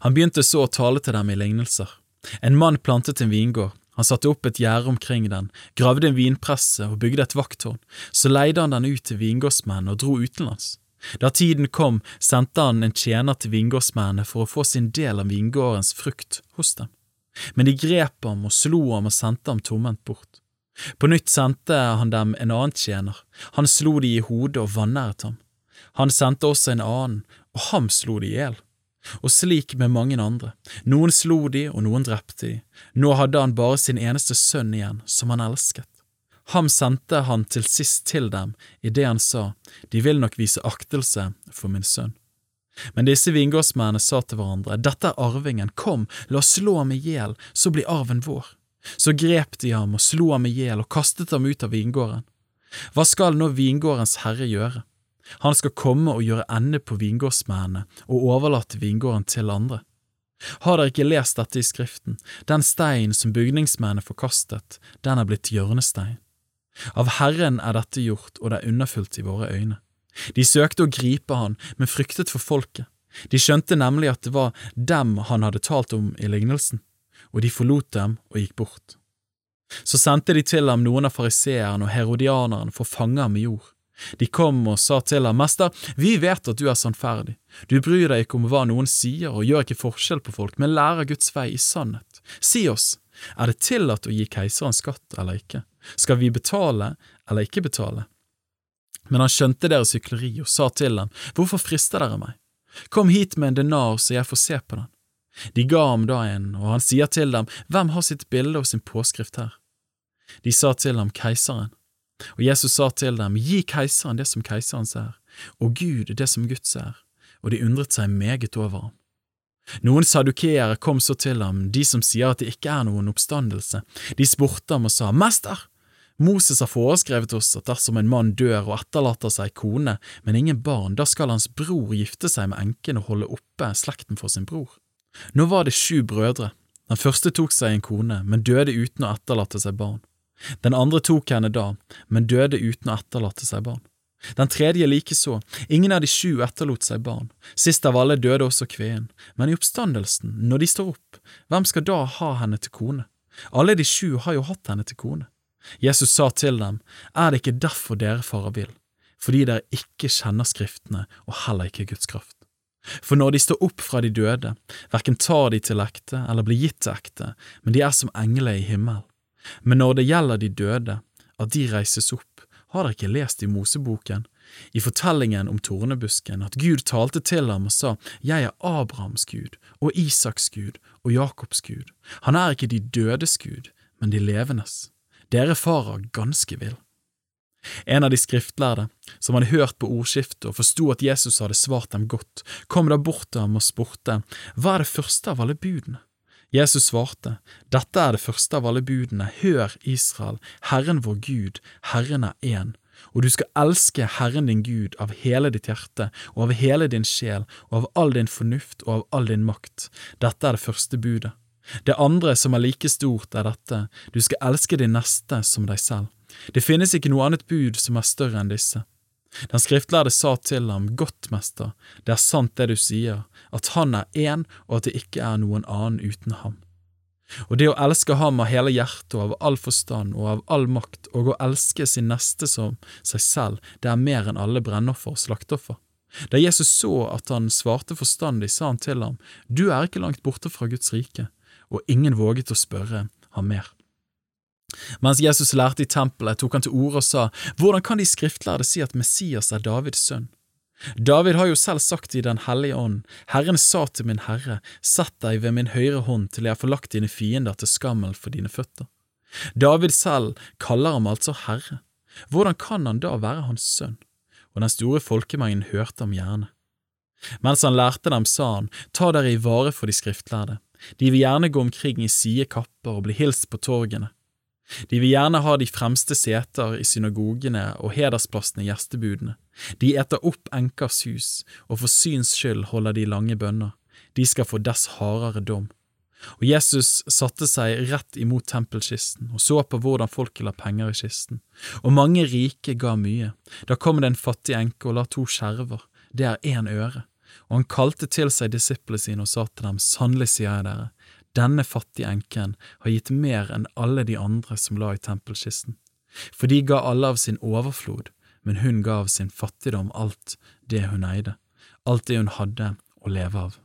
Han begynte så å tale til dem i lignelser. En mann plantet en vingård, han satte opp et gjerde omkring den, gravde en vinpresse og bygde et vakttårn, så leide han den ut til vingårdsmenn og dro utenlands. Da tiden kom, sendte han en tjener til vingårdsmennene for å få sin del av vingårdens frukt hos dem. Men de grep ham og slo ham og sendte ham tomhendt bort. På nytt sendte han dem en annen tjener, han slo de i hodet og vanæret ham. Han sendte også en annen, og ham slo de i hjel. Og slik med mange andre, noen slo de og noen drepte de, nå hadde han bare sin eneste sønn igjen, som han elsket. Ham sendte han til sist til dem idet han sa, De vil nok vise aktelse for min sønn. Men disse vingårdsmennene sa til hverandre, Dette er arvingen, kom, la oss slå ham i hjel, så blir arven vår. Så grep de ham og slo ham i hjel og kastet ham ut av vingården. Hva skal nå vingårdens herre gjøre? Han skal komme og gjøre ende på vingårdsmennene og overlate vingården til andre. Har dere ikke lest dette i Skriften, den stein som bygningsmennene forkastet, den er blitt hjørnestein. Av Herren er dette gjort, og det er underfullt i våre øyne. De søkte å gripe han, men fryktet for folket. De skjønte nemlig at det var dem han hadde talt om i lignelsen, og de forlot dem og gikk bort. Så sendte de til ham noen av fariseerne og herodianerne for å fange ham med jord. De kom og sa til ham, Mester, vi vet at du er sannferdig, du bryr deg ikke om hva noen sier og gjør ikke forskjell på folk, men lærer Guds vei i sannhet. Si oss, er det tillatt å gi keiseren skatt eller ikke? Skal vi betale eller ikke betale? Men han skjønte deres hykleri og sa til dem, Hvorfor frister dere meg? Kom hit med en denar så jeg får se på den. De ga ham da en, og han sier til dem, Hvem har sitt bilde og sin påskrift her? De sa til ham, Keiseren. Og Jesus sa til dem, Gi keiseren det som keiseren ser, og Gud det som Gud ser. Og de undret seg meget over ham. Noen sadukeere kom så til ham, de som sier at det ikke er noen oppstandelse. De spurte ham og sa, Mester, Moses har foreskrevet oss at dersom en mann dør og etterlater seg kone, men ingen barn, da skal hans bror gifte seg med enken og holde oppe slekten for sin bror. Nå var det sju brødre. Den første tok seg en kone, men døde uten å etterlate seg barn. Den andre tok henne da, men døde uten å etterlate seg barn. Den tredje likeså, ingen av de sju etterlot seg barn, sist av alle døde også kveen, men i oppstandelsen, når de står opp, hvem skal da ha henne til kone? Alle de sju har jo hatt henne til kone. Jesus sa til dem, Er det ikke derfor dere farer vill, fordi dere ikke kjenner Skriftene og heller ikke Guds kraft? For når de står opp fra de døde, verken tar de til ekte eller blir gitt til ekte, men de er som engler i himmelen. Men når det gjelder de døde, at de reises opp, har dere ikke lest i Moseboken, i fortellingen om tornebusken, at Gud talte til ham og sa, Jeg er Abrahams Gud og Isaks Gud og Jakobs Gud. Han er ikke de dødes Gud, men de levendes. Dere farer ganske vill. En av de skriftlærde, som hadde hørt på ordskiftet og forsto at Jesus hadde svart dem godt, kom da bort til ham og spurte, Hva er det første av alle budene? Jesus svarte, Dette er det første av alle budene, hør, Israel, Herren vår Gud, Herren er én, og du skal elske Herren din Gud av hele ditt hjerte og av hele din sjel og av all din fornuft og av all din makt. Dette er det første budet. Det andre som er like stort, er dette, du skal elske din neste som deg selv. Det finnes ikke noe annet bud som er større enn disse. Den skriftlærde sa til ham, Godt, mester, det er sant det du sier, at han er én og at det ikke er noen annen uten ham. Og det å elske ham av hele hjertet og av all forstand og av all makt, og å elske sin neste som seg selv, det er mer enn alle brennoffer og slaktoffer. Da Jesus så at han svarte forstandig, sa han til ham, Du er ikke langt borte fra Guds rike og ingen våget å spørre ham mer. Mens Jesus lærte i tempelet, tok han til orde og sa, Hvordan kan de skriftlærde si at Messias er Davids sønn? David har jo selv sagt i Den hellige ånd, Herren sa til min Herre, sett deg ved min høyre hånd til jeg har forlagt dine fiender til skammel for dine føtter. David selv kaller ham altså Herre. Hvordan kan han da være hans sønn? Og den store folkemengden hørte ham gjerne. Mens han lærte dem, sa han, ta dere i vare for de skriftlærde, de vil gjerne gå omkring i sidekapper og bli hilst på torgene. De vil gjerne ha de fremste seter i synagogene og hedersplassene i gjestebudene. De eter opp enkers hus, og for syns skyld holder de lange bønner. De skal få dess hardere dom. Og Jesus satte seg rett imot tempelkisten og så på hvordan folket la penger i kisten. Og mange rike ga mye. Da kom det en fattig enke og la to skjerver, det er én øre. Og han kalte til seg disiplene sine og sa til dem, sannelig sier jeg dere, denne fattige enken har gitt mer enn alle de andre som la i tempelkisten. For de ga alle av sin overflod, men hun ga av sin fattigdom alt det hun eide, alt det hun hadde å leve av.